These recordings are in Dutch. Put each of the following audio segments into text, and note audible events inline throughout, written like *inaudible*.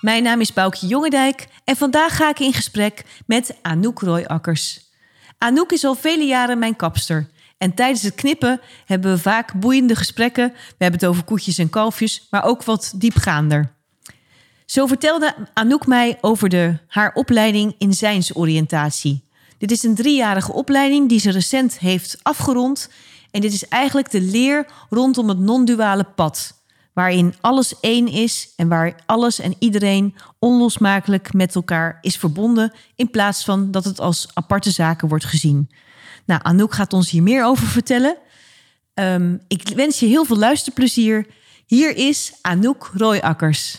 Mijn naam is Boukje Jongendijk en vandaag ga ik in gesprek met Anouk Royakkers. Anouk is al vele jaren mijn kapster. En tijdens het knippen hebben we vaak boeiende gesprekken. We hebben het over koetjes en kalfjes, maar ook wat diepgaander. Zo vertelde Anouk mij over de, haar opleiding in zijnsoriëntatie. Dit is een driejarige opleiding die ze recent heeft afgerond. En dit is eigenlijk de leer rondom het non-duale pad. Waarin alles één is en waar alles en iedereen onlosmakelijk met elkaar is verbonden. In plaats van dat het als aparte zaken wordt gezien. Nou, Anouk gaat ons hier meer over vertellen. Ehm, ik wens je heel veel luisterplezier. Hier is Anouk Royakkers.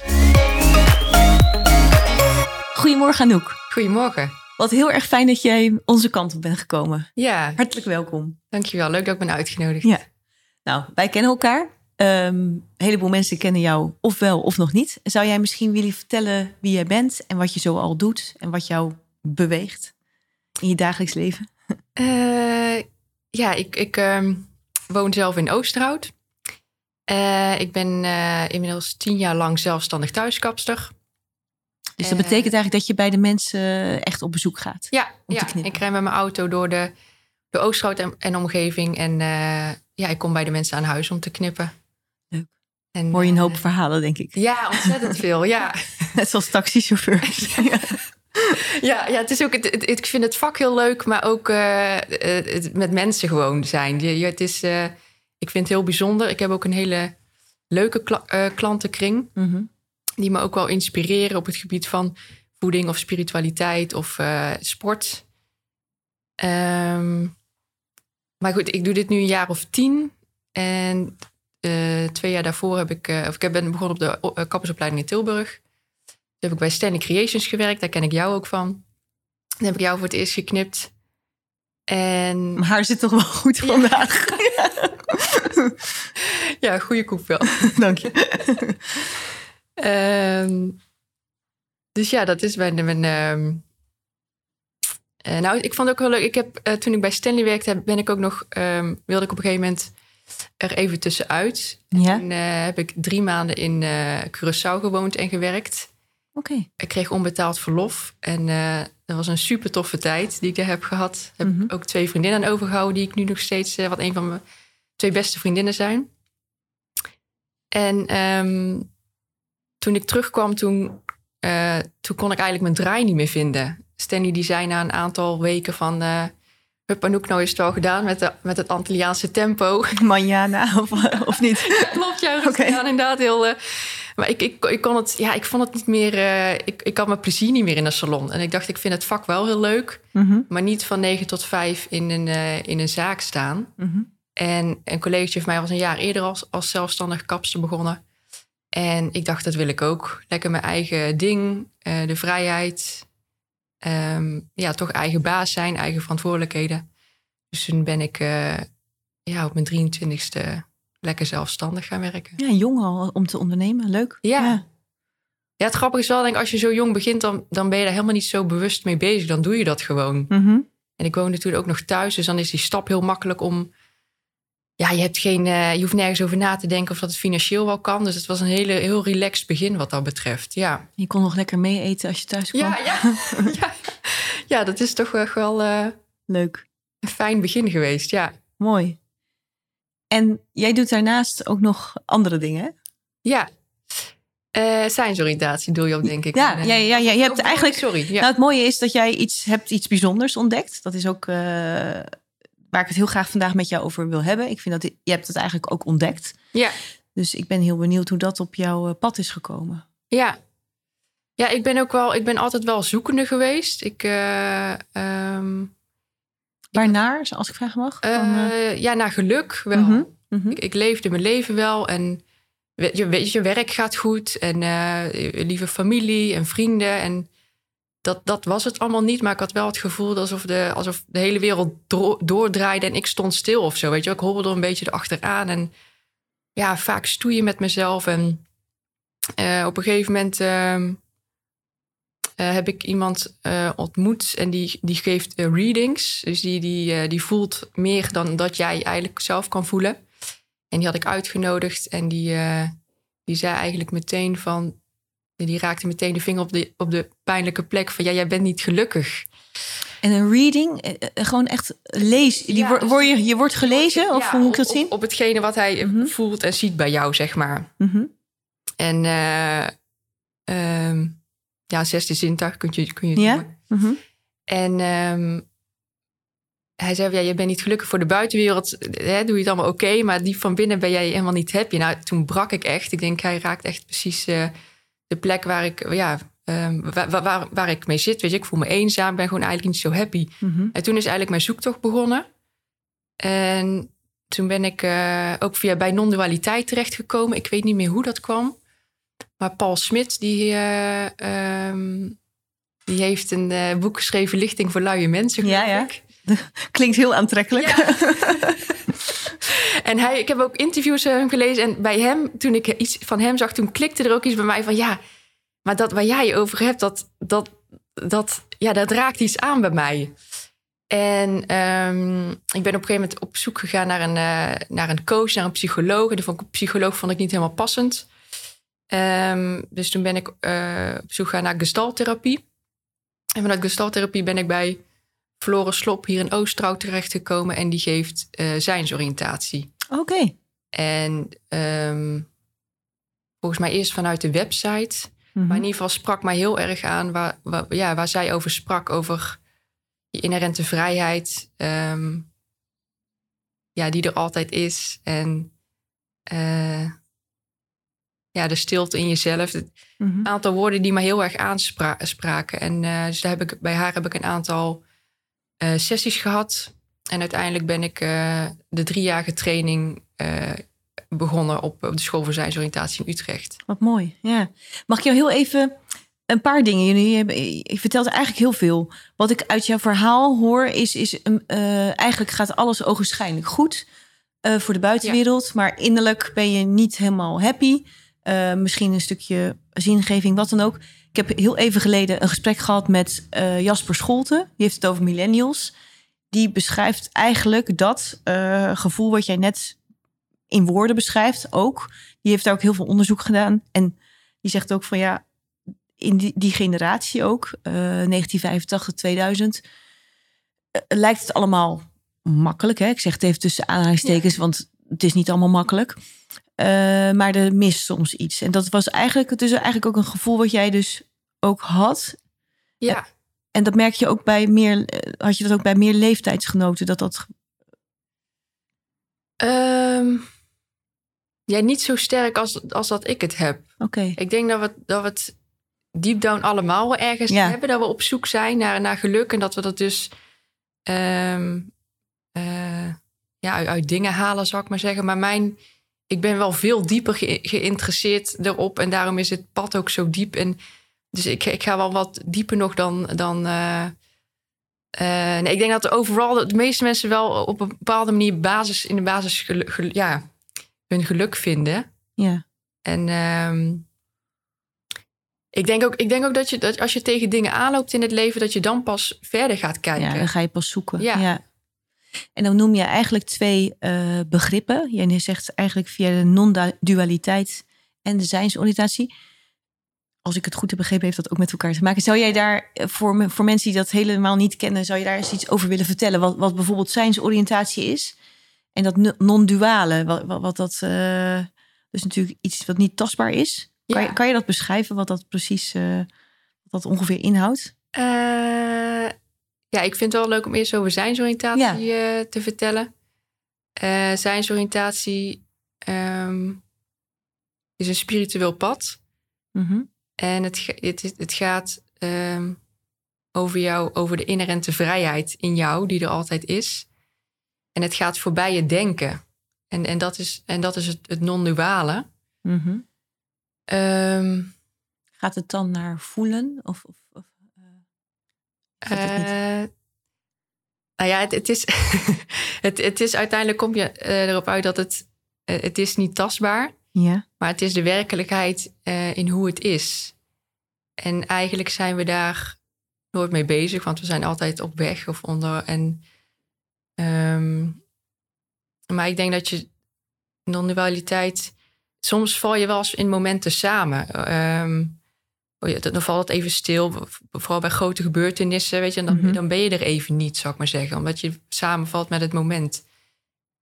Goedemorgen Anouk. Goedemorgen. Wat heel erg fijn dat jij onze kant op bent gekomen. Ja, Hartelijk welkom. dankjewel. Leuk dat ik ben uitgenodigd. Ja. Nou, wij kennen elkaar. Ehm, een heleboel mensen kennen jou of wel of nog niet. Zou jij misschien willen vertellen wie jij bent en wat je zo al doet en wat jou beweegt in je dagelijks leven? *laughs* Eh, ja, ik, ik ehm, woon zelf in Oosterhout. Eh, ik ben eh, inmiddels tien jaar lang zelfstandig thuiskapster. Dus dat betekent eigenlijk dat je bij de mensen echt op bezoek gaat. Ja, ja ik rij met mijn auto door de, de Oosterhout en, en omgeving. En ja, ik kom bij de mensen aan huis om te knippen. En, Hoor je een eh, hoop verhalen, denk ik. Ja, ontzettend *laughs* veel. Ja. Net zoals taxichauffeurs. *laughs* ja. Ja, ja het is ook, het, het- ik vind het vak heel leuk, maar ook eh, eh, het met mensen gewoon zijn. Je, het is, eh, ik vind het heel bijzonder. Ik heb ook een hele leuke kla- eh, klantenkring, Mhm. die me ook wel inspireren op het gebied van voeding of spiritualiteit of eh, sport. Ehm, maar goed, ik doe dit nu een jaar of tien. En eh, twee jaar daarvoor heb ik, eh, of ik ben begonnen op de eh, kappersopleiding in Tilburg. Toen heb ik bij Stanley Creations gewerkt, daar ken ik jou ook van. Dan heb ik jou voor het eerst geknipt. En Mijn haar zit toch wel goed vandaag. *laughs* ja, goede koep wel. *laughs* Dank je. Ehm, dus ja, dat is mijn. mijn ehm, eh, nou, ik vond het ook wel leuk. Ik heb, toen ik bij Stanley werkte, ben ik ook nog. ehm, wilde ik op een gegeven moment er even tussenuit. Ja, Toen eh, heb ik drie maanden in eh Curaçao gewoond en gewerkt. oké. Ik kreeg onbetaald verlof. En eh, dat was een super toffe tijd die ik daar heb gehad. Heb Mhm. ook twee vriendinnen aan overgehouden, die ik nu nog steeds, wat een van mijn twee beste vriendinnen zijn. En ehm, toen ik terugkwam, toen, toen kon ik eigenlijk mijn draai niet meer vinden. Stanley die zei na een aantal weken van... eh Anouk, nou is het wel gedaan met, de, met het Antilliaanse tempo. *laughs* Manjana, of, of niet? *laughs* Klopt, ja, aan, inderdaad. Heel, eh, maar ik, ik, ik kon het, ja, ik vond het niet meer, eh, ik, ik had mijn plezier niet meer in de salon. En ik dacht, ik vind het vak wel heel leuk, Mhm, maar niet van 9 tot 5 in een, eh, in een zaak staan. mhm. En een collega van mij was een jaar eerder als, als zelfstandig kapster begonnen. En ik dacht, dat wil ik ook. Lekker mijn eigen ding, eh, de vrijheid. Ehm, ja, toch eigen baas zijn, eigen verantwoordelijkheden. Dus toen ben ik eh, ja, op mijn 23ste lekker zelfstandig gaan werken. Ja, jong al om te ondernemen. Leuk. Ja. Ja, het grappige is wel, denk ik, als je zo jong begint, dan, dan ben je daar helemaal niet zo bewust mee bezig. Dan doe je dat gewoon. Mhm. En ik woonde toen ook nog thuis, dus dan is die stap heel makkelijk om. Ja, je, hebt geen, eh, je hoeft nergens over na te denken of dat het financieel wel kan. Dus het was een hele, heel relaxed begin wat dat betreft. Ja, Je kon nog lekker mee eten als je thuis kwam. ja, ja. *laughs* ja. ja dat is toch echt wel eh, Leuk. een fijn begin geweest. Ja, Mooi. En jij doet daarnaast ook nog andere dingen, ja. Eh zijnsoriëntatie doe je ook, denk ik. Ja, En, ja, ja, ja, je hebt oh, eigenlijk... Sorry. Ja. Nou, het mooie is dat jij iets hebt, iets bijzonders ontdekt. Dat is ook waar ik het heel graag vandaag met jou over wil hebben. Ik vind dat je hebt het eigenlijk ook ontdekt. ja. Dus ik ben heel benieuwd hoe dat op jouw eh, pad is gekomen. Ja. Ja, ik ben ook wel, ik ben altijd wel zoekende geweest. Ik, ehm, Waarnaar, als ik vragen mag? Van, eh, ja, naar geluk wel. mhm, mhm. Ik, ik leefde mijn leven wel en je, weet, je werk gaat goed en lieve familie en vrienden. En dat, dat was het allemaal niet. Maar ik had wel het gevoel alsof de, alsof de hele wereld doordraaide en ik stond stil of zo. Weet je, ik hobbelde een beetje erachteraan en ja, vaak stoeien met mezelf. En eh, op een gegeven moment ehm, eh, heb ik iemand eh, ontmoet en die, die geeft readings. Dus die, die, die voelt meer dan dat jij eigenlijk zelf kan voelen. En die had ik uitgenodigd en die, die zei eigenlijk meteen van... Die raakte meteen de vinger op de, op de pijnlijke plek van... ja, jij bent niet gelukkig. En een reading, eh, eh, gewoon echt lees. Die Ja, dus- word je, je wordt gelezen? Of Ja, hoe moet ik dat zien? Op, op hetgene wat hij Mhm. voelt en ziet bij jou, zeg maar. Mhm. En eh, ehm, ja, zesde zintuig kun je, kun je het Ja? noemen. Mhm. En ehm, hij zei, ja, je bent niet gelukkig voor de buitenwereld. Hè, doe je het allemaal oké, maar diep van binnen ben jij helemaal niet happy. Nou, toen brak ik echt. Ik denk, hij raakt echt precies de plek waar ik, ja, ehm, waar, waar- waar, ik mee zit. Weet je, ik voel me eenzaam, ben gewoon eigenlijk niet zo happy. Mhm. En toen is eigenlijk mijn zoektocht begonnen. En toen ben ik eh, ook via bij non-dualiteit terechtgekomen. Ik weet niet meer hoe dat kwam. Maar Paul Smit, die, eh, ehm, die heeft een eh, boek geschreven... Lichting voor luie mensen, Ja, geloof ja. ik. *laughs* Klinkt heel aantrekkelijk. *laughs* *laughs* En hij, ik heb ook interviews van hem gelezen. En bij hem, toen ik iets van hem zag, toen klikte er ook iets bij mij van... ja, maar dat waar jij over hebt, dat, dat, dat, ja, dat raakt iets aan bij mij. En ehm, ik ben op een gegeven moment op zoek gegaan naar een, eh, naar een coach, naar een psycholoog. En ik, psycholoog vond ik niet helemaal passend. Ehm, dus toen ben ik eh, op zoek gegaan naar gestaltherapie. En vanuit gestaltherapie ben ik bij Floris Slop hier in Oosterhout terechtgekomen. En die geeft eh zijnsoriëntatie. Oké. En ehm, volgens mij eerst vanuit de website. Mhm. Maar in ieder geval sprak mij heel erg aan waar, waar, ja, waar zij over sprak. Over die inherente vrijheid. ehm, ja, die er altijd is. En eh, ja, de stilte in jezelf. Het Mhm. aantal woorden die mij heel erg aanspraken. En eh, dus daar heb ik, bij haar heb ik een aantal eh, sessies gehad. En uiteindelijk ben ik eh, de driejarige training eh, begonnen op, op de school voor zijnsoriëntatie in Utrecht. Wat mooi. Ja. Mag ik jou heel even een paar dingen? Jullie hebben, je vertelt eigenlijk heel veel. Wat ik uit jouw verhaal hoor is, is eigenlijk gaat alles ogenschijnlijk goed voor de buitenwereld, maar innerlijk ben je niet helemaal happy. Misschien een stukje zingeving, wat dan ook. Ik heb heel even geleden een gesprek gehad met eh, Jasper Scholte. Die heeft het over millennials. Die beschrijft eigenlijk dat eh, gevoel wat jij net in woorden beschrijft ook. Die heeft daar ook heel veel onderzoek gedaan. En die zegt ook van ja, in die, die generatie ook, eh 1985, 2000, eh, lijkt het allemaal makkelijk. Hè? Ik zeg het even tussen aanhalingstekens, want het is niet allemaal makkelijk. Maar er mist soms iets. En dat was eigenlijk, het is eigenlijk ook een gevoel wat jij dus ook had. Ja, En dat merk je ook bij meer, eh, had je dat ook bij meer leeftijdsgenoten, dat dat, Ehm, ja niet zo sterk als, als dat ik het heb. oké. Ik denk dat we, dat we het deep down allemaal wel ergens Ja. hebben. Dat we op zoek zijn naar, naar geluk. En dat we dat dus ehm, eh, ja, uit, uit dingen halen, zou ik maar zeggen. Maar mijn, ik ben wel veel dieper ge- geïnteresseerd erop. En daarom is het pad ook zo diep. En dus ik, ik ga wel wat dieper nog dan... dan eh, eh, nee, ik denk dat overal de meeste mensen wel op een bepaalde manier basis, in de basis ja, hun geluk vinden. Ja. En ehm, ik, denk ook, ik denk ook dat, je, dat als je tegen dingen aanloopt in het leven, dat je dan pas verder gaat kijken. Ja, dan ga je pas zoeken. Ja. En dan noem je eigenlijk twee eh, begrippen. Je zegt eigenlijk via de non-dualiteit en de zijnsoriëntatie. Als ik het goed heb begrepen, heeft dat ook met elkaar te maken. Zou jij daar eh, voor, voor mensen die dat helemaal niet kennen, zou je daar eens iets over willen vertellen? Wat, wat bijvoorbeeld zijnsoriëntatie is en dat no- non-duale, wat, wat, wat dat eh, dus natuurlijk iets wat niet tastbaar is. Kan, Ja. je, kan je dat beschrijven, wat dat precies, eh, wat dat ongeveer inhoudt? Ja, ik vind het wel leuk om eerst over zijnsoriëntatie eh, te vertellen. Zijnsoriëntatie ehm, is een spiritueel pad. Mhm. En het, het, het- gaat ehm, over jou, over de inherente vrijheid in jou, die er altijd is. En het gaat voorbij je denken. En, en dat is, en dat is het, het non-duale. Mhm. Ehm, Gaat het dan naar voelen? Of, of, of, eh? Eh, nou ja, het, het, is, *laughs* het, het is uiteindelijk kom je eh, erop uit dat het, het is niet tastbaar, Ja. maar het is de werkelijkheid eh, in hoe het is. En eigenlijk zijn we daar nooit mee bezig, want we zijn altijd op weg of onder. En, ehm, maar ik denk dat je non-dualiteit, soms val je wel eens in momenten samen. Ehm, oh ja, dan valt het even stil, vooral bij grote gebeurtenissen, weet je, en dan, Mhm. dan ben je er even niet, zou ik maar zeggen, omdat je samenvalt met het moment.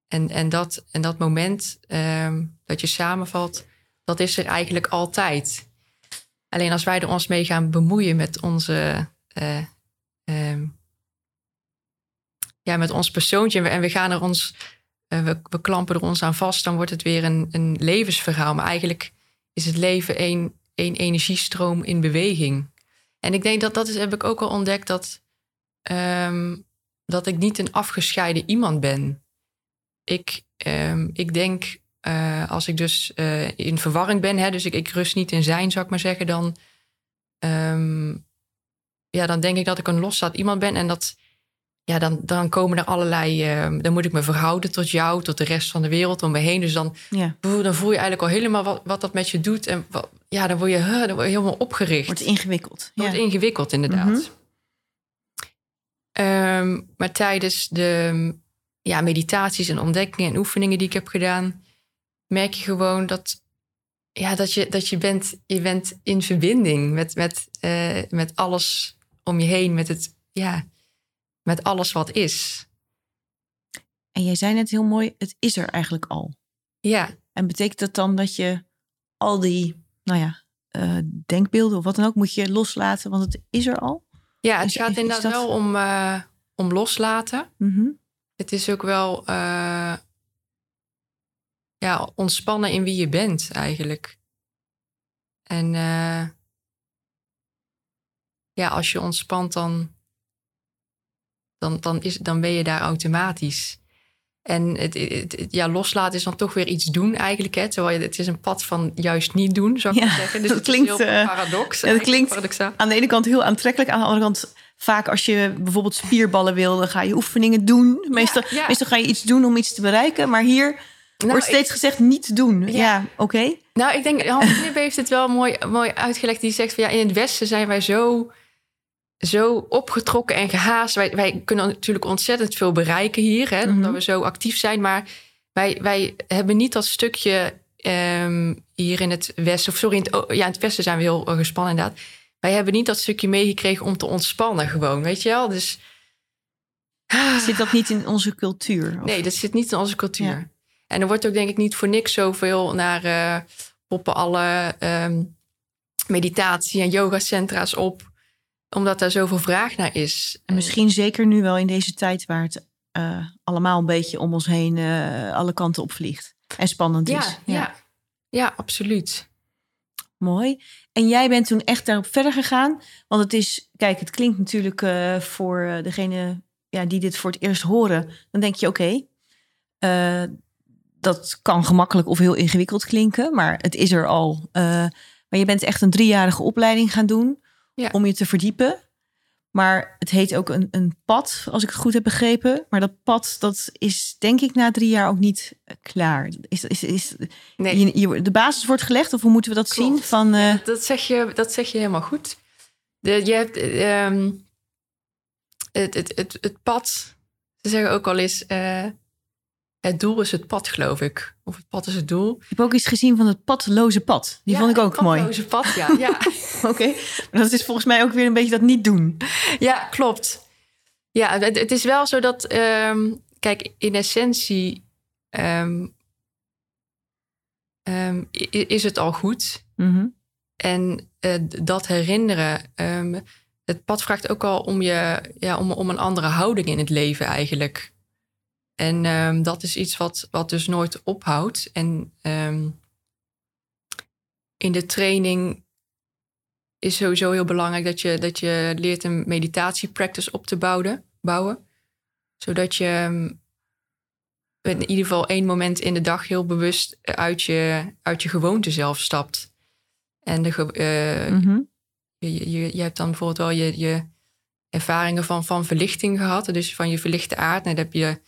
En, en, dat, en dat moment ehm, dat je samenvalt, dat is er eigenlijk altijd. Alleen als wij er ons mee gaan bemoeien met onze. ehm, ja, met ons persoontje en we, en we gaan er ons. eh, we, we klampen er ons aan vast, dan wordt het weer een, een levensverhaal. Maar eigenlijk is het leven één, één energiestroom in beweging. En ik denk dat dat is, heb ik ook al ontdekt dat. ehm, dat ik niet een afgescheiden iemand ben. Ik, ehm, ik denk, eh, als ik dus eh, in verwarring ben, hè, dus ik, ik rust niet in zijn, zou ik maar zeggen, dan, ehm, ja, dan denk ik dat ik een losstaand iemand ben. En dat, ja, dan, dan komen er allerlei, ehm, dan moet ik me verhouden tot jou, tot de rest van de wereld om me heen. Dus dan, ja. dan voel je eigenlijk al helemaal wat, wat dat met je doet. En wat- ja, dan word je, huh, dan word je helemaal opgericht. Wordt ingewikkeld. Ja. Wordt ingewikkeld, inderdaad. Mhm. Ehm, maar tijdens de ja, meditaties en ontdekkingen en oefeningen die ik heb gedaan, merk je gewoon dat, ja, dat, je, dat je, bent, je bent in verbinding met, met, eh, met alles om je heen, met, het, ja, met alles wat is. En jij zei net heel mooi, het is er eigenlijk al. Ja, En betekent dat dan dat je al die, nou ja, eh, denkbeelden of wat dan ook, moet je loslaten, want het is er al? ja het Is- gaat inderdaad dat- wel om, eh, om loslaten. Mhm. Het is ook wel ja, ontspannen in wie je bent eigenlijk. En eh, ja, als je ontspant, dan, dan, dan, is, dan ben je daar automatisch. En het, het, het- ja, loslaten is dan toch weer iets doen eigenlijk. Hè? Terwijl je, het is een pad van juist niet doen, zou ik Ja, zeggen. Dus *laughs* dat het is klinkt, heel eh, paradox. eigenlijk, klinkt- paradoxaal. Aan de ene kant heel aantrekkelijk, aan de andere kant vaak als je bijvoorbeeld spierballen wil, dan ga je oefeningen doen. Meestal, ja. meestal ga je iets doen om iets te bereiken, maar hier Nou, wordt ik- steeds gezegd niet doen. Ja, oké. Nou, ik denk, Hans *laughs* Knip heeft het wel mooi, mooi uitgelegd. Die zegt van ja, in het Westen zijn wij zo, zo opgetrokken en gehaast. Wij, wij kunnen natuurlijk ontzettend veel bereiken hier, hè, Mhm. omdat we zo actief zijn. Maar wij, wij hebben niet dat stukje ehm, hier in het Westen, of sorry, in het, ja, in het Westen zijn we heel eh, gespannen inderdaad. Wij hebben niet dat stukje meegekregen om te ontspannen gewoon, weet je wel? Dus Zit dat niet in onze cultuur? Of- Nee, dat zit niet in onze cultuur. Ja. En er wordt ook denk ik niet voor niks zoveel naar eh, poppen alle ehm, meditatie- en yogacentra's op. Omdat daar zoveel vraag naar is. En misschien zeker nu wel in deze tijd waar het eh, allemaal een beetje om ons heen eh, alle kanten opvliegt. En spannend ja, is. ja. Ja. absoluut. Mooi. En jij bent toen echt daarop verder gegaan. Want het is, kijk, het klinkt natuurlijk voor degene ja, die dit voor het eerst horen. Dan denk je, oké, dat kan gemakkelijk of heel ingewikkeld klinken. Maar het is er al. Eh, maar je bent echt een driejarige opleiding gaan doen Ja. om je te verdiepen. Maar het heet ook een, een pad, als ik het goed heb begrepen. Maar dat pad, dat is denk ik na drie jaar ook niet eh, klaar. Is, is, is, Nee, je, je- de basis wordt gelegd, of hoe moeten we dat Klopt. zien? Van, eh, dat, zeg je, dat zeg je helemaal goed. De, je hebt ehm, het, het, het, het pad. Ze zeggen ook al eens: het doel is het pad, geloof ik. Of het pad is het doel. ik heb ook iets gezien van het padloze pad. Die Ja, vond ik ook het mooi. padloze pad, ja. ja. *laughs* Oké, dat is volgens mij ook weer een beetje dat niet doen. Ja, klopt. Ja, het, het is wel zo dat, ehm, kijk, in essentie ehm, ehm, is het al goed. Mhm. En eh, dat herinneren, het pad vraagt ook al om, je, ja, om, om een andere houding in het leven eigenlijk. En ehm, dat is iets wat, wat dus nooit ophoudt. En ehm, in de training is sowieso heel belangrijk dat je, dat je leert een meditatiepractice op te bouwen, bouwen. Zodat je ehm, in ieder geval één moment in de dag heel bewust uit je, uit je gewoonte zelf stapt. En de, Mhm. je, je, je hebt dan bijvoorbeeld wel je, je, ervaringen van, van verlichting gehad. Dus van je verlichte aard. Nou, daar heb je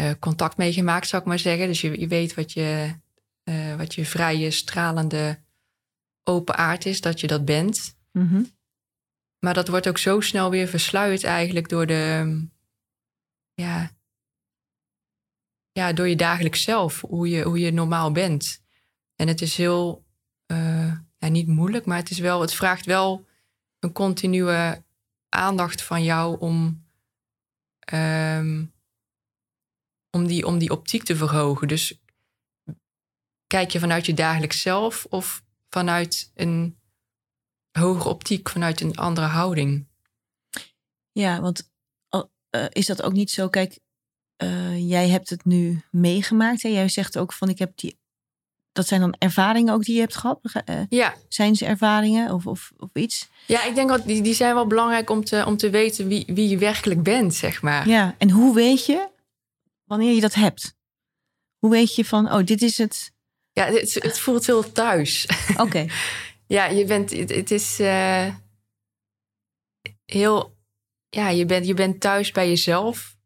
uh, contact mee gemaakt, zou ik maar zeggen. Dus je, je weet wat je, uh, wat je vrije, stralende, open aard is, dat je dat bent. Mhm. Maar dat wordt ook zo snel weer versluierd eigenlijk door de... Ja, ja, door je dagelijks zelf, hoe je, hoe je normaal bent. En het is heel, uh, ja, niet moeilijk, maar het, is wel, het vraagt wel een continue aandacht van jou om, um, om, die, om die optiek te verhogen. Dus kijk je vanuit je dagelijks zelf of vanuit een hogere optiek, vanuit een andere houding? Ja, want uh, is dat ook niet zo? Kijk, uh, jij hebt het nu meegemaakt. Hè? Jij zegt ook van ik heb die. Dat zijn dan ervaringen ook die je hebt gehad? Uh, ja. Zijn ze ervaringen of, of, of iets? Ja, ik denk dat die, die zijn wel belangrijk om te, om te weten wie, wie je werkelijk bent, zeg maar. Ja, en hoe weet je wanneer je dat hebt? Hoe weet je van, oh, dit is het? Ja, het, het voelt heel thuis. *laughs* Oké. ja, je bent, het, het is uh, heel, ja, je bent, je bent thuis bij jezelf.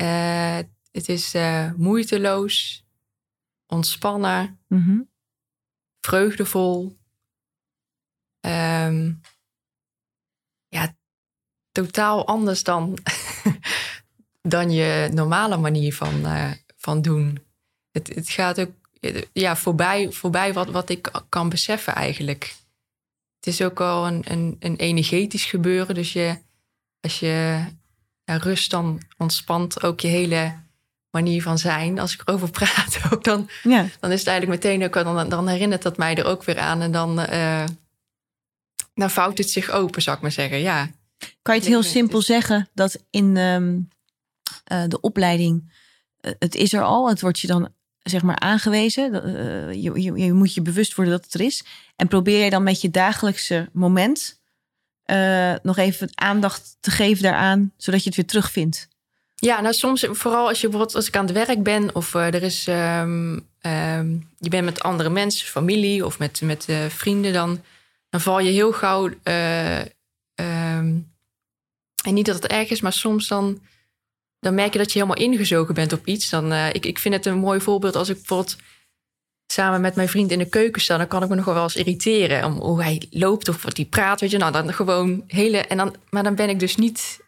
Uh, het is uh, moeiteloos, ontspannen, mm -hmm. vreugdevol. Um, ja, totaal anders dan, dan je normale manier van, uh, van doen. Het, het gaat ook ja, voorbij, voorbij wat, wat ik kan beseffen eigenlijk. Het is ook al een, een, een energetisch gebeuren. Dus je, als je ja, rust dan ontspant ook je hele manier van zijn. Als ik erover praat *laughs* ook, dan, ja. dan is het eigenlijk meteen ook... Dan, dan herinnert dat mij er ook weer aan. En dan, uh, dan vouwt het zich open, zou ik maar zeggen. Ja. Kan je het heel simpel zeggen dat in um, uh, de opleiding... Uh, het is er al, het wordt je dan zeg maar aangewezen. Je, je, je, moet je bewust worden dat het er is. En probeer je dan met je dagelijkse moment nog even aandacht te geven daaraan, zodat je het weer terugvindt. Ja, nou soms, vooral als je bijvoorbeeld als ik aan het werk ben of er is, um, um, je bent met andere mensen, familie of met, met vrienden, dan, dan val je heel gauw. Um, en niet dat het erg is, maar soms dan, dan merk je dat je helemaal ingezogen bent op iets. Dan, ik, ik vind het een mooi voorbeeld als ik bijvoorbeeld samen met mijn vriend in de keuken sta, dan kan ik me nog wel eens irriteren om hoe hij loopt of wat hij praat. Weet je, nou dan gewoon hele. En dan, maar dan ben ik dus niet.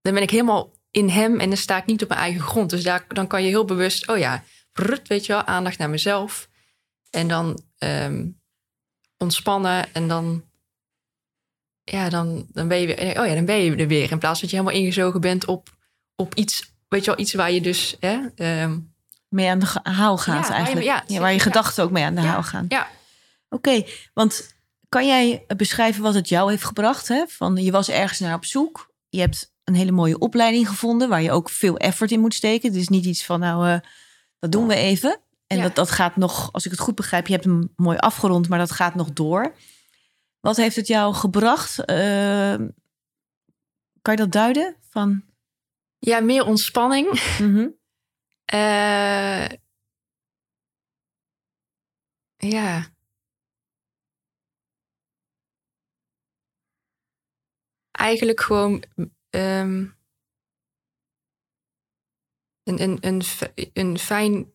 Dan ben ik helemaal in hem en dan sta ik niet op mijn eigen grond. Dus daar, dan kan je heel bewust, oh ja, brut, weet je wel, aandacht naar mezelf. En dan um, ontspannen en dan. Ja, dan, dan ben je weer. Oh ja, dan ben je er weer. In plaats dat je helemaal ingezogen bent op, op iets. Weet je wel, iets waar je dus. Hè, um, mee aan de haal gaat ja, eigenlijk. Ja, ja, waar je gedachten ook mee aan de haal gaan. Ja. Oké, okay, want kan jij beschrijven wat het jou heeft gebracht? Hè? Van, je was ergens naar op zoek. Je hebt een hele mooie opleiding gevonden... waar je ook veel effort in moet steken. Het is niet iets van, nou, uh, dat doen we even. En dat, dat gaat nog, als ik het goed begrijp... je hebt hem mooi afgerond, maar dat gaat nog door. Wat heeft het jou gebracht? Uh, kan je dat duiden? Van... Ja, meer ontspanning. Mm -hmm. Uh, ja. Eigenlijk gewoon um, een, een, een, een fijn,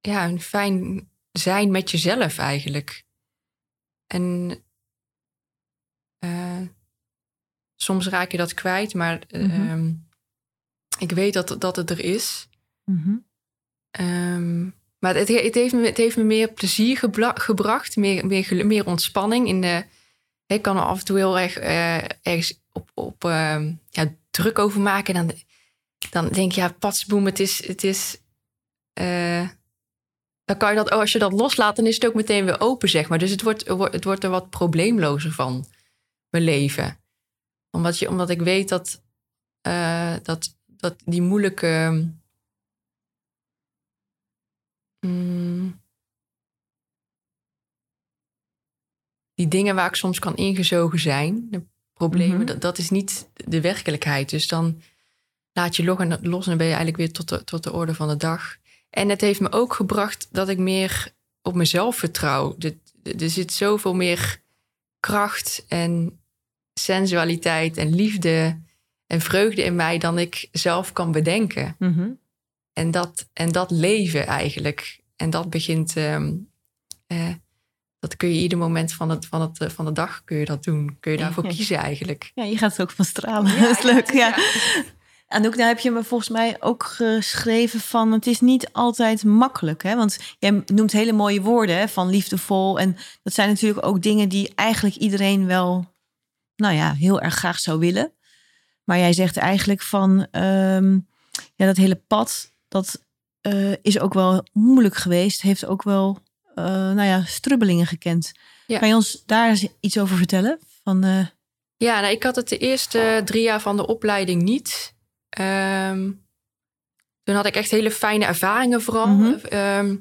ja, een fijn zijn met jezelf eigenlijk. En uh, soms raak je dat kwijt, maar mm -hmm. um, ik weet dat, dat het er is. Mm -hmm. um, maar het, het, heeft me, het heeft me meer plezier gebracht, meer, meer, meer ontspanning. In de, ik kan er af en toe heel erg uh, ergens op, op uh, ja, druk over maken. Dan, dan denk je, ja, patsboem, het is. Het is uh, dan kan je dat, oh, als je dat loslaat, dan is het ook meteen weer open, zeg maar. Dus het wordt, het wordt er wat probleemlozer van, mijn leven. Omdat, je, omdat ik weet dat, uh, dat, dat die moeilijke Mm. Die dingen waar ik soms kan ingezogen zijn, de problemen, mm -hmm. dat, dat, is niet de werkelijkheid. Dus dan laat je los en, los en dan ben je eigenlijk weer tot de, tot de orde van de dag. En het heeft me ook gebracht dat ik meer op mezelf vertrouw. Er, er zit zoveel meer kracht en sensualiteit en liefde en vreugde in mij dan ik zelf kan bedenken. Mhm. En dat, en dat leven eigenlijk. En dat begint. ehm, eh, dat kun je ieder moment van, het, van, het, eh, van de dag kun je dat doen. Kun je daarvoor Ja. *laughs* kiezen eigenlijk. Ja, je gaat er ook van stralen. *laughs* dat is leuk, ja. Anouk, daar heb je me volgens mij ook geschreven van... het is niet altijd makkelijk, hè? Want jij noemt hele mooie woorden, hè? Van liefdevol. En dat zijn natuurlijk ook dingen die eigenlijk iedereen wel... nou ja, heel erg graag zou willen. Maar jij zegt eigenlijk van... ehm, ja, dat hele pad, dat eh, is ook wel moeilijk geweest. Heeft ook wel, eh, nou ja, strubbelingen gekend. Ja. Kan je ons daar eens iets over vertellen? Van, eh, Ja, nou, ik had het de eerste drie jaar van de opleiding niet. Ehm, toen had ik echt hele fijne ervaringen vooral. Mhm. Ehm,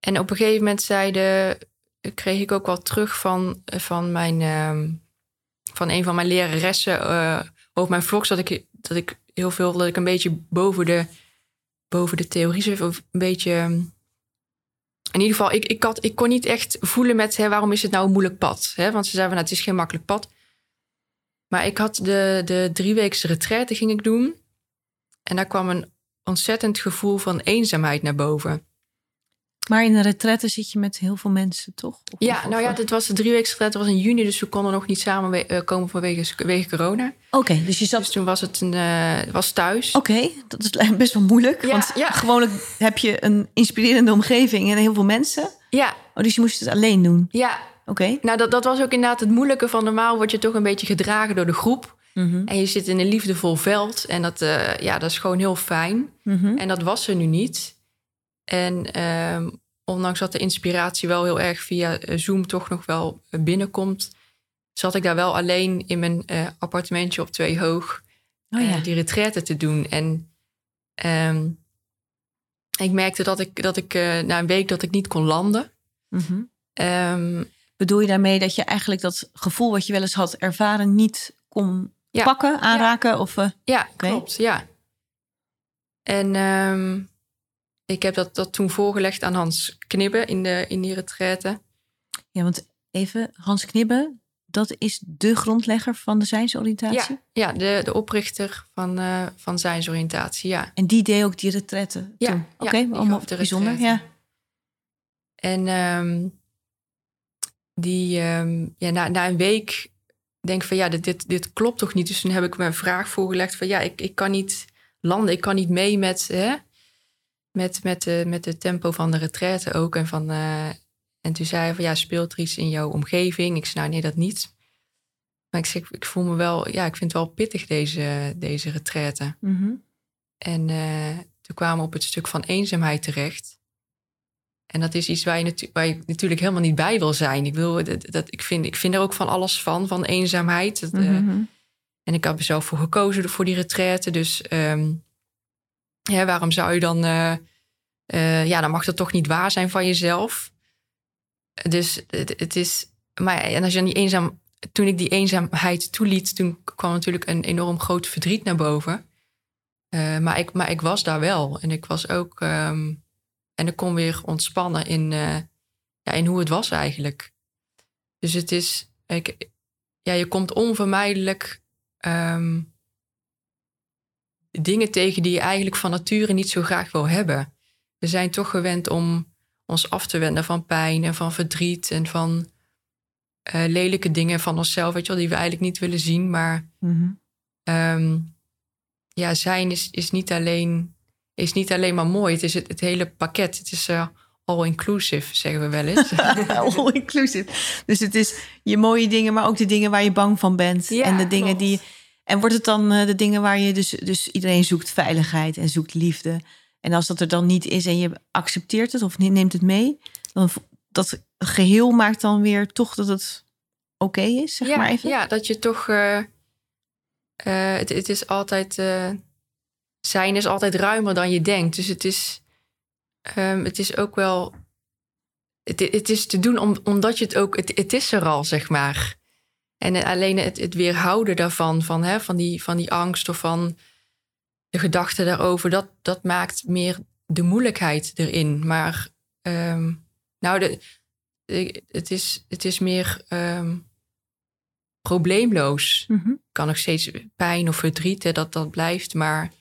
en op een gegeven moment zeiden, kreeg ik ook wel terug van, van, mijn, van een van mijn leraressen eh, over mijn vlogs... Dat ik, dat ik heel veel, dat ik een beetje boven de, boven de theorie zit. Of een beetje... ehm, In ieder geval, ik, ik, had, ik kon niet echt voelen met hè, waarom is het nou een moeilijk pad. Hè? Want ze zeiden, van, nou, het is geen makkelijk pad. Maar ik had de, de drieweekse retraite ging ik doen. En daar kwam een ontzettend gevoel van eenzaamheid naar boven. Maar in een retraite zit je met heel veel mensen, toch? Of- Ja, of- nou ja, dit was de drieweekse retraite. was in juni, dus we konden nog niet samen eh, komen vanwege vanwege corona. Oké, dus je zat... Dus toen was het een, eh, was thuis. Oké, dat is best wel moeilijk. Ja, want ja. gewoonlijk heb je een inspirerende omgeving en heel veel mensen. Ja, Oh, dus je moest het alleen doen. ja. Oké. Nou, dat, dat was ook inderdaad het moeilijke van normaal word je toch een beetje gedragen door de groep. Mhm, En je zit in een liefdevol veld. En dat, eh, ja, dat is gewoon heel fijn. mhm. En dat was er nu niet. En ehm, ondanks dat de inspiratie wel heel erg via eh, Zoom toch nog wel binnenkomt, zat ik daar wel alleen in mijn eh, appartementje op twee hoog Oh ja. eh, die retraite te doen. En ehm, ik merkte dat ik, dat ik na een week dat ik niet kon landen. Mhm. Ehm, Bedoel je daarmee dat je eigenlijk dat gevoel wat je wel eens had ervaren niet kon Ja. pakken, aanraken? Of, eh, Ja, klopt. Ja. En ik heb dat, dat toen voorgelegd aan Hans Knibbe in, de, in die retraite. ja, want even, Hans Knibbe, dat is de grondlegger van de zijnsoriëntatie. Ja, ja de, de oprichter van, eh van zijnsoriëntatie, ja. En die deed ook die retraite Ja, Oké, allemaal bijzonder. Ja. En ehm, die, ehm, ja, na, na een week denk ik van ja, dit, dit, dit klopt toch niet. Dus toen heb ik mijn vraag voorgelegd van ja, ik, ik kan niet landen. Ik kan niet mee met, hè, met, met, de, met de tempo van de retraite ook. En, van, eh, en toen zei hij van ja, speelt er iets in jouw omgeving? Ik zei nou nee, dat niet. Maar ik zeg, ik voel me wel, ja, ik vind het wel pittig deze, deze retraite. Mhm. En eh, toen kwamen we op het stuk van eenzaamheid terecht. En dat is iets waar je, waar je natuurlijk helemaal niet bij wil zijn. Ik, wil, dat, dat, ik, vind, ik vind er ook van alles van, van eenzaamheid. Dat, eh, Mhm. en ik heb er zelf voor gekozen voor die retraite. Dus ehm, waarom zou je dan... eh, eh, ja, dan mag dat toch niet waar zijn van jezelf. Dus het, is... Maar en als je dan die eenzaam... Toen ik die eenzaamheid toeliet... toen kwam natuurlijk een enorm groot verdriet naar boven. Eh, maar, ik, maar ik was daar wel. En ik was ook... ehm, en ik kon weer ontspannen in, ja, in hoe het was eigenlijk. Dus het is... Ik, ja, je komt onvermijdelijk ehm, dingen tegen die je eigenlijk van nature niet zo graag wil hebben. We zijn toch gewend om ons af te wenden van pijn en van verdriet en van eh, lelijke dingen van onszelf, weet je wel, die we eigenlijk niet willen zien. Maar Mhm. ehm, ja, zijn is, is, niet alleen, is niet alleen maar mooi. Het is het, het hele pakket. Het is eh, all-inclusive, zeggen we wel eens. *laughs* *laughs* All inclusive. Dus het is je mooie dingen, maar ook de dingen waar je bang van bent. Ja, en de dingen klopt. die. En wordt het dan eh, de dingen waar je dus, dus iedereen zoekt veiligheid en zoekt liefde. En als dat er dan niet is en je accepteert het of ne- neemt het mee, dan dat geheel maakt dan weer toch dat het oké is, zeg ja, maar even. ja, dat je toch. eh, eh, het, het is altijd. zijn is altijd ruimer dan je denkt. Dus het is. ehm, het is ook wel. Het, het is te doen om, omdat je het ook. Het, het is er al, zeg maar. En alleen het, het weerhouden daarvan, van, hè, van, die, van die angst of van de gedachte daarover, dat, dat maakt meer de moeilijkheid erin. Maar ehm, nou, de, de- het, is, het is meer ehm, probleemloos. Mhm. Kan nog steeds pijn of verdriet, hè, dat dat blijft, maar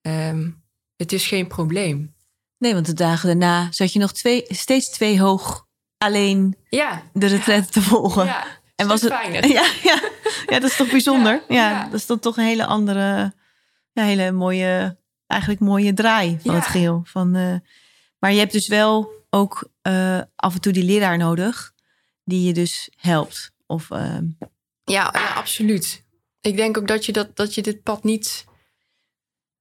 ehm, het is geen probleem. Nee, want de dagen daarna zat je nog twee, steeds twee hoog alleen Ja, de retraite te volgen. ja. En was het. *laughs* Ja, ja, ja, dat is toch bijzonder. Ja, dat is dan toch een hele andere, ja, hele mooie, eigenlijk mooie draai van het geheel. Van, eh, maar je hebt dus wel ook eh, af en toe die leraar nodig die je dus helpt. Of ehm, Ja, ja, absoluut. Ik denk ook dat je, dat, dat je dit pad niet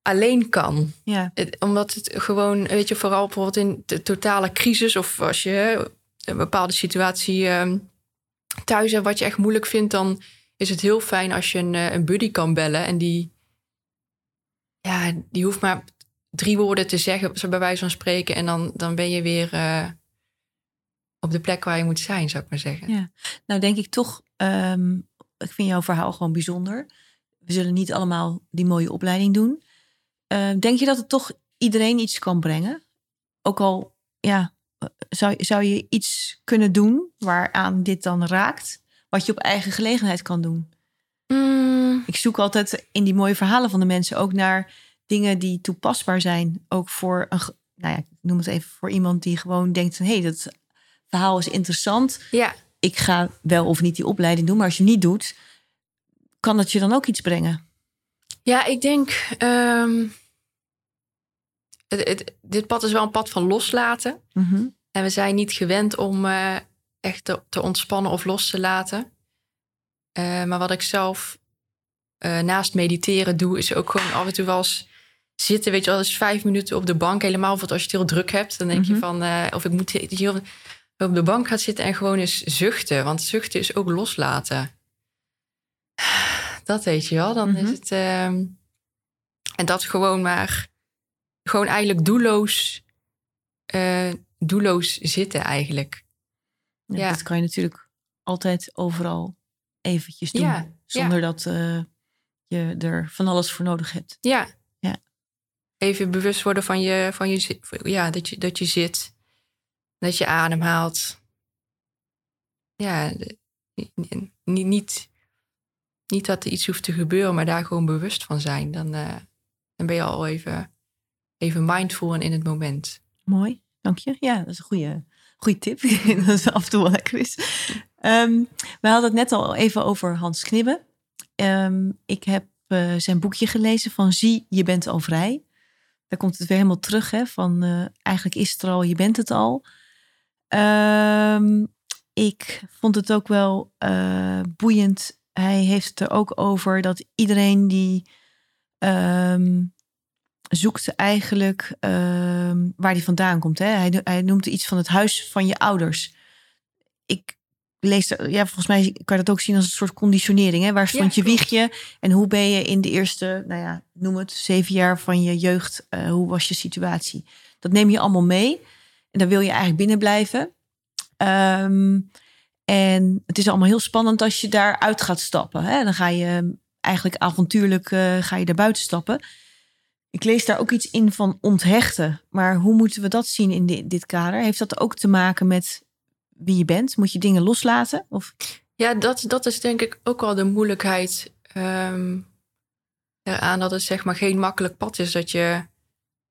alleen kan. ja, Het- omdat het gewoon, weet je, vooral bijvoorbeeld in de totale crisis of als je hè, een bepaalde situatie ehm, thuis hebt wat je echt moeilijk vindt, dan is het heel fijn als je een, eh, een buddy kan bellen en die, ja, die hoeft maar drie woorden te zeggen, zo bij wijze van spreken, en dan, dan ben je weer eh, op de plek waar je moet zijn, zou ik maar zeggen. Ja. nou denk ik toch, ehm, ik vind jouw verhaal gewoon bijzonder. We zullen niet allemaal die mooie opleiding doen. Ehm, denk je dat het toch iedereen iets kan brengen? Ook al, ja, zou, zou je iets kunnen doen waaraan dit dan raakt, wat je op eigen gelegenheid kan doen? Mm, Ik zoek altijd in die mooie verhalen van de mensen ook naar dingen die toepasbaar zijn. Ook voor een, nou ja, ik noem het even voor iemand die gewoon denkt: hé, hey, dat verhaal is interessant. ja, Ik ga wel of niet die opleiding doen, maar als je niet doet, kan dat je dan ook iets brengen? Ja, ik denk. ehm, het, het- dit pad is wel een pad van loslaten. Mhm. En we zijn niet gewend om eh, echt te, te ontspannen of los te laten. Eh, maar wat ik zelf eh, naast mediteren doe, is ook gewoon af en toe wel eens zitten. Weet je wel, eens vijf minuten op de bank. Helemaal bijvoorbeeld als je het heel druk hebt. Dan denk Mhm. je van, eh, of ik moet hier op de bank gaan zitten en gewoon eens zuchten. Want zuchten is ook loslaten. Dat weet je wel. Dan Mhm. is het. ehm, en dat gewoon maar. Gewoon eigenlijk doelloos. eh, doelloos zitten eigenlijk. Ja, Ja. Dat kan je natuurlijk altijd overal eventjes doen. Ja, zonder dat eh, je er van alles voor nodig hebt. Ja. Ja. Even bewust worden van je, van je, ja, dat je, dat je zit. Dat je ademhaalt. Ja, niet, niet, niet dat er iets hoeft te gebeuren, maar daar gewoon bewust van zijn. Dan, eh, dan ben je al even, even mindful en in het moment. Mooi, dank je. Ja, dat is een goede, goede tip. *laughs* Dat het af en toe wel lekker is. Ehm, we hadden het net al even over Hans Knibbe. Ehm, ik heb eh, zijn boekje gelezen van Zie, je bent al vrij. Daar komt het weer helemaal terug, hè, van eh, eigenlijk is het er al, je bent het al. Ehm, ik vond het ook wel eh, boeiend. Hij heeft het er ook over dat iedereen die zoekt eigenlijk ehm, waar hij vandaan komt. Hè? Hij, hij noemt iets van het huis van je ouders. Ik lees, ja, volgens mij kan je dat ook zien als een soort conditionering. Hè? Waar stond Ja, je wiegje en hoe ben je in de eerste, nou ja, noem het, zeven jaar van je jeugd, eh, hoe was je situatie? Dat neem je allemaal mee en daar wil je eigenlijk binnen blijven. Ehm, en het is allemaal heel spannend als je daaruit gaat stappen. Hè? Dan ga je eigenlijk avontuurlijk eh, ga je daar buiten stappen. Ik lees daar ook iets in van onthechten. Maar hoe moeten we dat zien in di- dit kader? Heeft dat ook te maken met wie je bent? Moet je dingen loslaten? Of... Ja, dat, dat is denk ik ook wel de moeilijkheid eraan dat het zeg maar geen makkelijk pad is. Dat je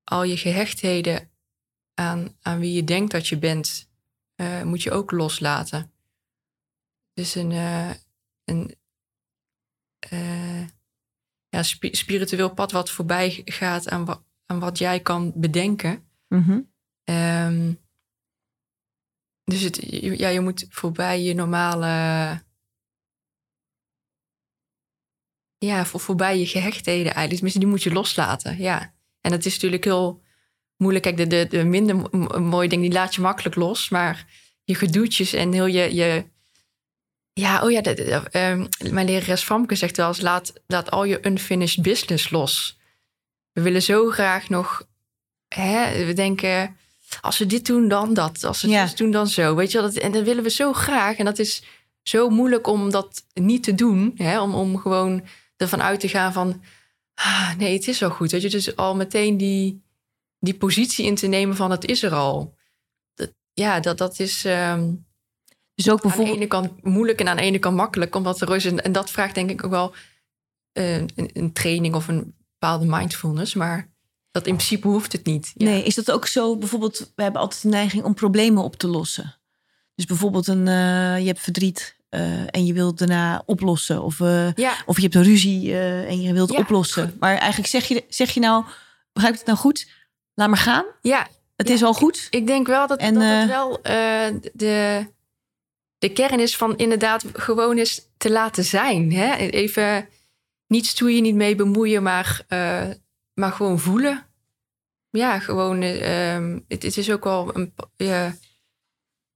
al je gehechtheden aan, aan wie je denkt dat je bent, eh, moet je ook loslaten. Dus een, eh, een eh, ja, spi- spiritueel pad wat voorbij gaat aan, wa- aan wat jij kan bedenken. Mhm. Ehm, dus het, je- ja, je moet voorbij je normale. Ja, voor, voorbij je gehechtheden eigenlijk. Tenminste, die moet je loslaten. Ja. En dat is natuurlijk heel moeilijk. Kijk, de, de, de minder mo- mo- mooie dingen, die laat je makkelijk los. Maar je gedoetjes en heel je. je ja, oh ja, ehm, mijn lerares Famke zegt wel eens: laat, laat al je unfinished business los. We willen zo graag nog. Hè, we denken als we dit doen, dan dat. Als we Ja. dit doen, dan zo. Weet je wel? Dat, en dat willen we zo graag. En dat is zo moeilijk om dat niet te doen. Hè? Om, om gewoon ervan uit te gaan van... Ah, nee, het is wel goed. Weet je? Dus al meteen die, die positie in te nemen van het is er al. Dat, ja, dat, dat is... ehm, Dus ook aan de bijvoorbeeld... ene kant moeilijk en aan de ene kant makkelijk. Omdat er is een, en dat vraagt denk ik ook wel eh, een, een training of een bepaalde mindfulness. Maar dat in principe hoeft het niet. Ja. Nee, is dat ook zo? Bijvoorbeeld, we hebben altijd de neiging om problemen op te lossen. Dus bijvoorbeeld, een, eh, je hebt verdriet eh, en je wilt daarna oplossen. Of, Ja, of je hebt een ruzie en je wilt Ja, oplossen. Maar eigenlijk zeg je, zeg je nou, begrijp ik het nou goed? Laat maar gaan. ja, Het is al goed. ik denk wel dat, En, dat het wel de, de kern is van inderdaad gewoon eens te laten zijn. Hè? Even niet stoeien, niet mee bemoeien, maar, eh, maar gewoon voelen. Ja, gewoon. eh, ehm, het, het is ook wel een, ja,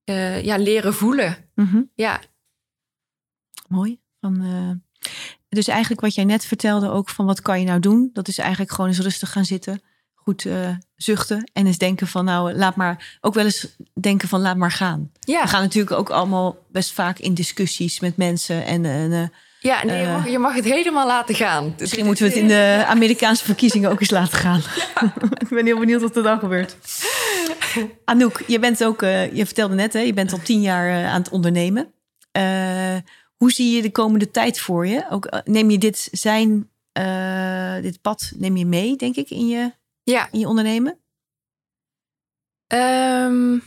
eh, ja, leren voelen. Mhm. Ja, Mooi. Van, dus eigenlijk wat jij net vertelde ook van wat kan je nou doen? Dat is eigenlijk gewoon eens rustig gaan zitten. Goed eh, zuchten en eens denken van nou laat maar... Ook wel eens denken van laat maar gaan. ja. We gaan natuurlijk ook allemaal best vaak in discussies met mensen. En, en eh, ja nee, je, eh, mag, je mag het helemaal laten gaan. misschien moeten we het in de Amerikaanse verkiezingen ook eens laten gaan. *laughs* *laughs* Ik ben heel benieuwd wat er dan gebeurt. Anouk, je bent ook, eh, je vertelde net, hè, je bent al tien jaar eh, aan het ondernemen. Eh, hoe zie je de komende tijd voor je? Ook, eh, neem je dit zijn, eh, dit pad, neem je mee, denk ik, in je, Ja, in je ondernemen? Ehm,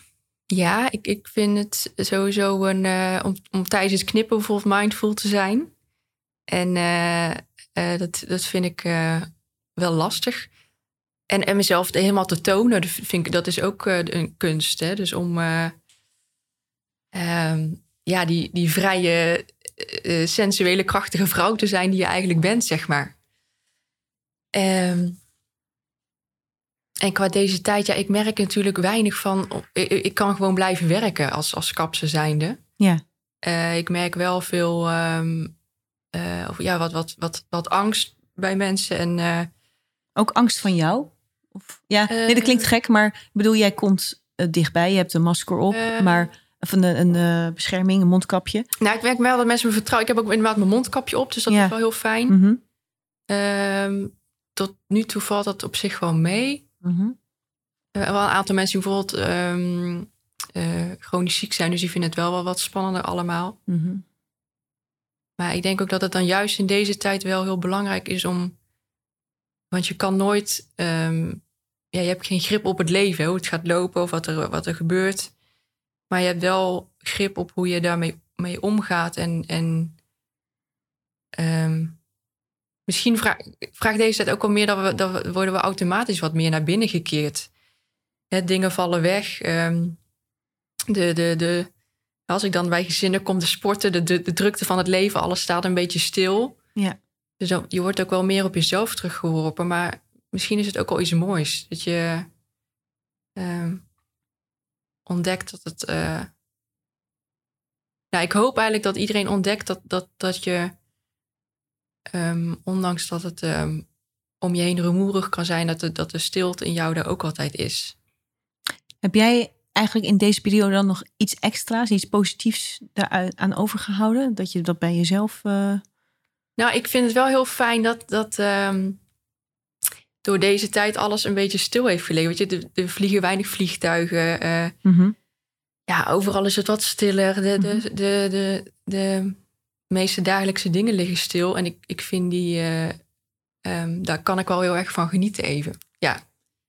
ja, ik, ik vind het sowieso een, eh, om, om tijdens het knippen bijvoorbeeld mindful te zijn. En eh, eh, dat, dat vind ik wel lastig. En, en mezelf helemaal te tonen, dat vind ik, dat is ook een kunst. Hè? Dus om eh, ehm, ja, die, die vrije, sensuele, krachtige vrouw te zijn die je eigenlijk bent, zeg maar. Ehm, en qua deze tijd, ja, ik merk natuurlijk weinig van. Ik, ik kan gewoon blijven werken als, als kapse zijnde. Ja. Eh, ik merk wel veel ehm, eh, of, ja, wat, wat, wat, wat angst bij mensen. En eh, Ook angst van jou? Of, ja, nee, dat klinkt gek, maar ik bedoel, jij komt dichtbij, je hebt een masker op, maar of een, een bescherming, een mondkapje. nou, ik merk wel dat mensen me vertrouwen. Ik heb ook inderdaad mijn mondkapje op, dus dat Ja. is wel heel fijn. Mhm, Ehm, tot nu toe valt dat op zich wel mee. Mhm. Eh, wel een aantal mensen die bijvoorbeeld ehm, eh, chronisch ziek zijn, dus die vinden het wel wel wat spannender allemaal. Mhm. Maar ik denk ook dat het dan juist in deze tijd wel heel belangrijk is om. Want je kan nooit. ehm, ja, je hebt geen grip op het leven, hoe het gaat lopen of wat er, wat er gebeurt. Maar je hebt wel grip op hoe je daarmee mee omgaat. En, en ehm, misschien vraag, vraagt deze tijd ook wel meer dat we, dat we worden we automatisch wat meer naar binnen gekeerd. Hè, dingen vallen weg. ehm, de, de, de, als ik dan bij gezinnen kom te sporten, de, de, de drukte van het leven, alles staat een beetje stil. Ja. Dus dan, je wordt ook wel meer op jezelf teruggeworpen. Maar misschien is het ook wel iets moois. Dat je ehm, ontdekt dat het. eh, nou, ik hoop eigenlijk dat iedereen ontdekt dat, dat, dat je, ehm, ondanks dat het ehm, om je heen rumoerig kan zijn, dat de, dat de stilte in jou er ook altijd is. Heb jij eigenlijk in deze periode dan nog iets extra's, iets positiefs daaraan aan overgehouden? Dat je dat bij jezelf. eh, Nou, ik vind het wel heel fijn dat, dat ehm, door deze tijd alles een beetje stil heeft gelegen. Weet je, er, vliegen weinig vliegtuigen. eh, mhm. ja, overal is het wat stiller. De, de, Mhm. de, de, de meeste dagelijkse dingen liggen stil. En ik, ik vind die, eh, ehm, daar kan ik wel heel erg van genieten even. Ja,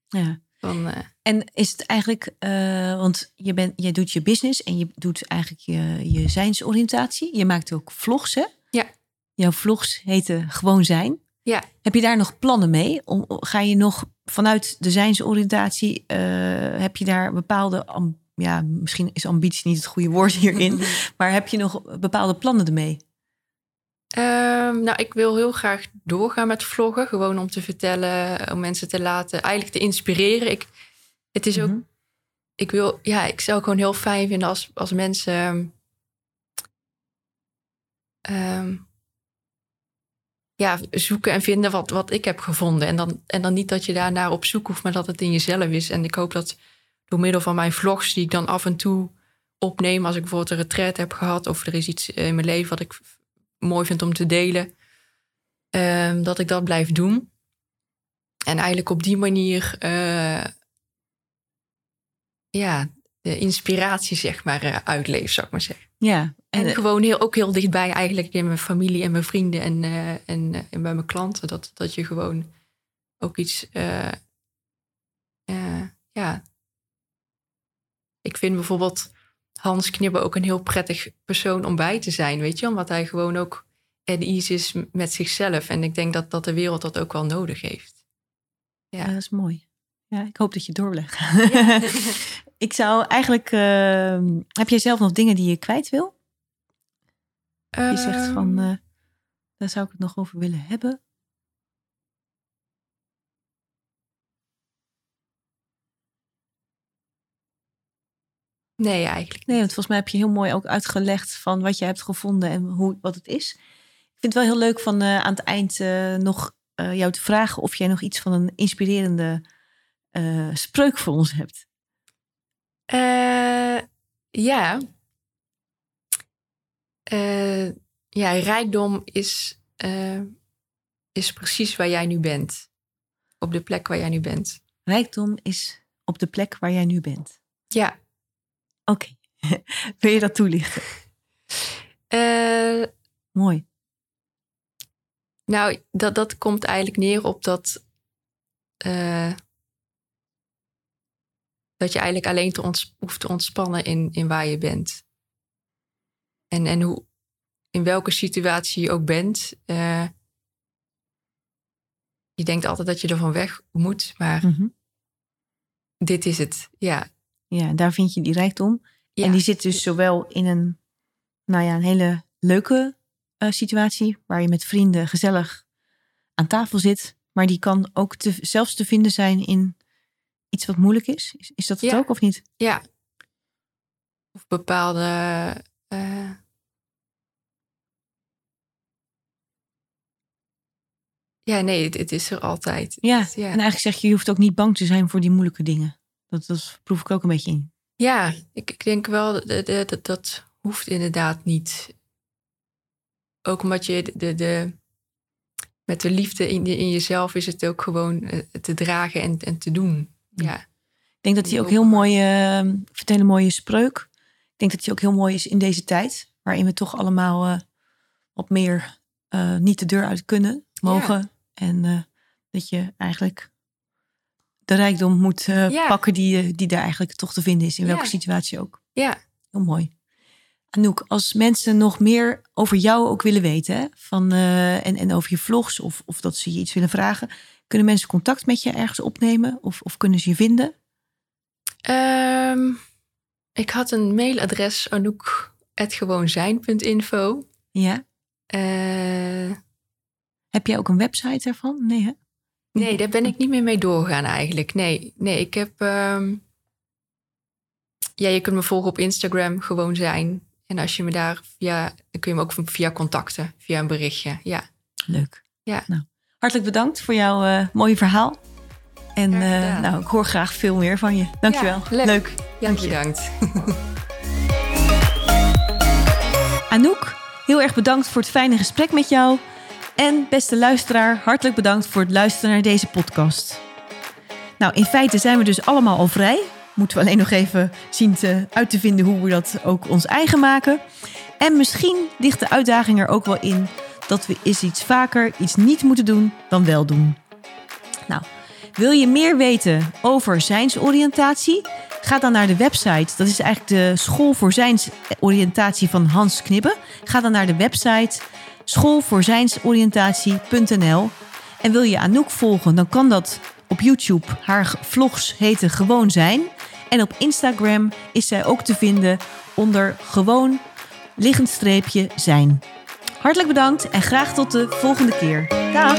Ja. van, eh, En is het eigenlijk, eh, want je, bent, je doet je business en je doet eigenlijk je, je zijnsoriëntatie. Je maakt ook vlogs, hè? Ja. Jouw vlogs heten Gewoon Zijn. Ja. Heb je daar nog plannen mee? Om, ga je nog vanuit de zijnsoriëntatie, heb je daar bepaalde, ja, misschien is ambitie niet het goede woord hierin, *laughs* maar heb je nog bepaalde plannen ermee? Ehm, nou, ik wil heel graag doorgaan met vloggen. Gewoon om te vertellen, om mensen te laten, eigenlijk te inspireren. Ik, het is ook, Mhm. ik wil, ja, ik zou het gewoon heel fijn vinden als, als mensen. ehm, ja, zoeken en vinden wat, wat ik heb gevonden. En dan, en dan niet dat je daarnaar op zoek hoeft, maar dat het in jezelf is. En ik hoop dat door middel van mijn vlogs, die ik dan af en toe opneem, als ik bijvoorbeeld een retreat heb gehad, of er is iets in mijn leven wat ik mooi vind om te delen, ehm, dat ik dat blijf doen. En eigenlijk op die manier, eh, ja, de inspiratie zeg maar uh, uitleef, zou ik maar zeggen. Ja. En, eh, gewoon heel, ook heel dichtbij eigenlijk in mijn familie en mijn vrienden en, eh, en, eh, en bij mijn klanten. Dat, dat je gewoon ook iets, eh, eh, ja. Ik vind bijvoorbeeld Hans Knibbe ook een heel prettig persoon om bij te zijn, weet je. Omdat hij gewoon ook at ease is met zichzelf. En ik denk dat, dat de wereld dat ook wel nodig heeft. ja. Ja. dat is mooi. Ja, ik hoop dat je doorlegt. Ja. *laughs* ik zou eigenlijk... ehm, heb jij zelf nog dingen die je kwijt wil? Je zegt van... Ehm, eh, daar zou ik het nog over willen hebben. Nee, eigenlijk Nee, want volgens mij heb je heel mooi ook uitgelegd van wat je hebt gevonden en hoe, wat het is. Ik vind het wel heel leuk van eh, aan het eind eh, nog eh, jou te vragen of jij nog iets van een inspirerende spreuk voor ons hebt. Ja. Ja, rijkdom is, is precies waar jij nu bent. Op de plek waar jij nu bent. Rijkdom is op de plek waar jij nu bent. Ja. Oké, *laughs* wil je dat toelichten? Eh, Mooi. nou, dat, dat komt eigenlijk neer op dat. eh, dat je eigenlijk alleen te ons, hoeft te ontspannen in, in waar je bent. En, en hoe, in welke situatie je ook bent. eh, je denkt altijd dat je er van weg moet, maar Mhm. dit is het. Ja. Ja, daar vind je die rijkdom. ja. En die zit dus zowel in een, nou ja, een hele leuke eh, situatie, waar je met vrienden gezellig aan tafel zit, maar die kan ook te, zelfs te vinden zijn in iets wat moeilijk is. Is, is dat het Ja. ook of niet? Ja. Of bepaalde. eh, ja, nee, het, het is er altijd. Ja. En eigenlijk zeg je, je hoeft ook niet bang te zijn voor die moeilijke dingen. Dat, dat proef ik ook een beetje in. Ja, ik, ik denk wel dat, dat, hoeft inderdaad niet. Ook omdat je de, de, de- met de liefde in, in jezelf is het ook gewoon eh, te dragen en, en te doen. Ja, Ik denk dat hij ook heel mooi, ik het een mooie spreuk. Ik denk dat hij ook heel mooi is in deze tijd, waarin we toch allemaal eh, wat meer eh, niet de deur uit kunnen, mogen. En dat je eigenlijk de rijkdom moet eh, Ja. pakken die, eh, die daar eigenlijk toch te vinden is, in welke Ja. situatie ook. ja. Heel mooi. Anouk, als mensen nog meer over jou ook willen weten, hè, van, eh, en, en over je vlogs, of, of dat ze je iets willen vragen, kunnen mensen contact met je ergens opnemen? Of, of kunnen ze je vinden? Ehm, ik had een mailadres anouk.gewoonzijn.info. Ja. Heb jij ook een website daarvan? Nee, hè? Nee, daar ben ik niet meer mee doorgegaan eigenlijk. Nee, nee ik heb... ehm, ja, je kunt me volgen op Instagram, gewoon zijn. En als je me daar via... Dan kun je me ook via contacten, via een berichtje. Ja, Leuk. Ja. Nou, hartelijk bedankt voor jouw eh, mooie verhaal. En eh, nou, ik hoor graag veel meer van je. Dankjewel. Ja, leuk. leuk. ja Dank je. bedankt. Anouk, heel erg bedankt voor het fijne gesprek met jou. En beste luisteraar, hartelijk bedankt voor het luisteren naar deze podcast. Nou, in feite zijn we dus allemaal al vrij. Moeten we alleen nog even zien te, uit te vinden hoe we dat ook ons eigen maken. En misschien ligt de uitdaging er ook wel in dat we eens iets vaker iets niet moeten doen dan wel doen. Nou, wil je meer weten over zijnsoriëntatie? Ga dan naar de website. Dat is eigenlijk de school voor zijnsoriëntatie van Hans Knibbe. Ga dan naar de website schoolvoorzijnsoriëntatie.nl. En wil je Anouk volgen, dan kan dat op YouTube. Haar vlogs heten Gewoon Zijn. En op Instagram is zij ook te vinden onder gewoon liggend streepje zijn. Hartelijk bedankt en graag tot de volgende keer. Dag!